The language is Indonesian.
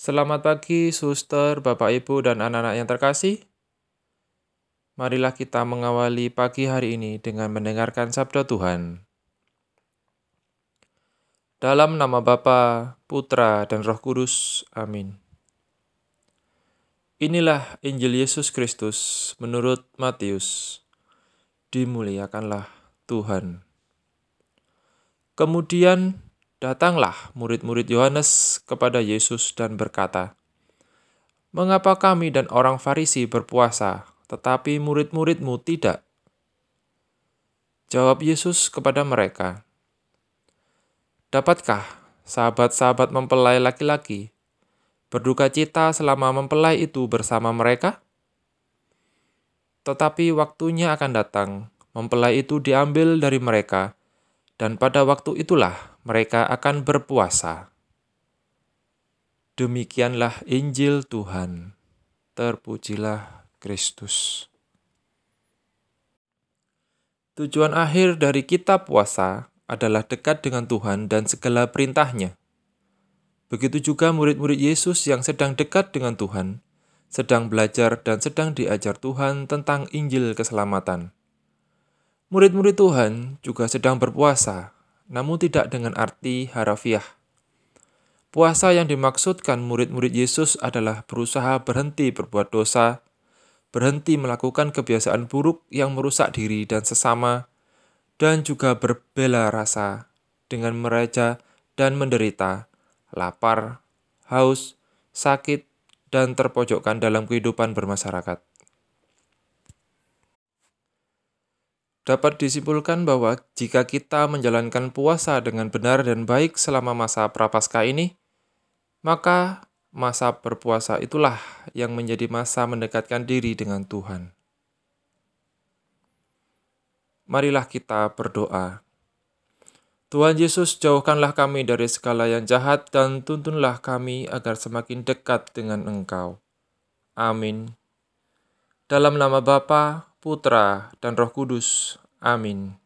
Selamat pagi, suster, bapak, ibu, dan anak-anak yang terkasih. Marilah kita mengawali pagi hari ini dengan mendengarkan sabda Tuhan. Dalam nama Bapa, Putra, dan Roh Kudus. Amin. Inilah Injil Yesus Kristus menurut Matius. Dimuliakanlah Tuhan. Kemudian Datanglah murid-murid Yohanes kepada Yesus dan berkata, "Mengapa kami dan orang Farisi berpuasa, tetapi murid-muridmu tidak?" Jawab Yesus kepada mereka, "Dapatkah sahabat-sahabat mempelai laki-laki berduka cita selama mempelai itu bersama mereka? Tetapi waktunya akan datang, mempelai itu diambil dari mereka, dan pada waktu itulah mereka akan berpuasa. Demikianlah Injil Tuhan. Terpujilah Kristus. Tujuan akhir dari kitab puasa adalah dekat dengan Tuhan dan segala perintahnya. Begitu juga murid-murid Yesus yang sedang dekat dengan Tuhan, sedang belajar dan sedang diajar Tuhan tentang Injil keselamatan. Murid-murid Tuhan juga sedang berpuasa namun tidak dengan arti harafiah. Puasa yang dimaksudkan murid-murid Yesus adalah berusaha berhenti berbuat dosa, berhenti melakukan kebiasaan buruk yang merusak diri dan sesama, dan juga berbela rasa dengan meraja dan menderita, lapar, haus, sakit, dan terpojokkan dalam kehidupan bermasyarakat. Dapat disimpulkan bahwa jika kita menjalankan puasa dengan benar dan baik selama masa prapaskah ini, maka masa berpuasa itulah yang menjadi masa mendekatkan diri dengan Tuhan. Marilah kita berdoa. Tuhan Yesus, jauhkanlah kami dari segala yang jahat dan tuntunlah kami agar semakin dekat dengan Engkau. Amin. Dalam nama Bapa, Putra, dan Roh Kudus. Amin.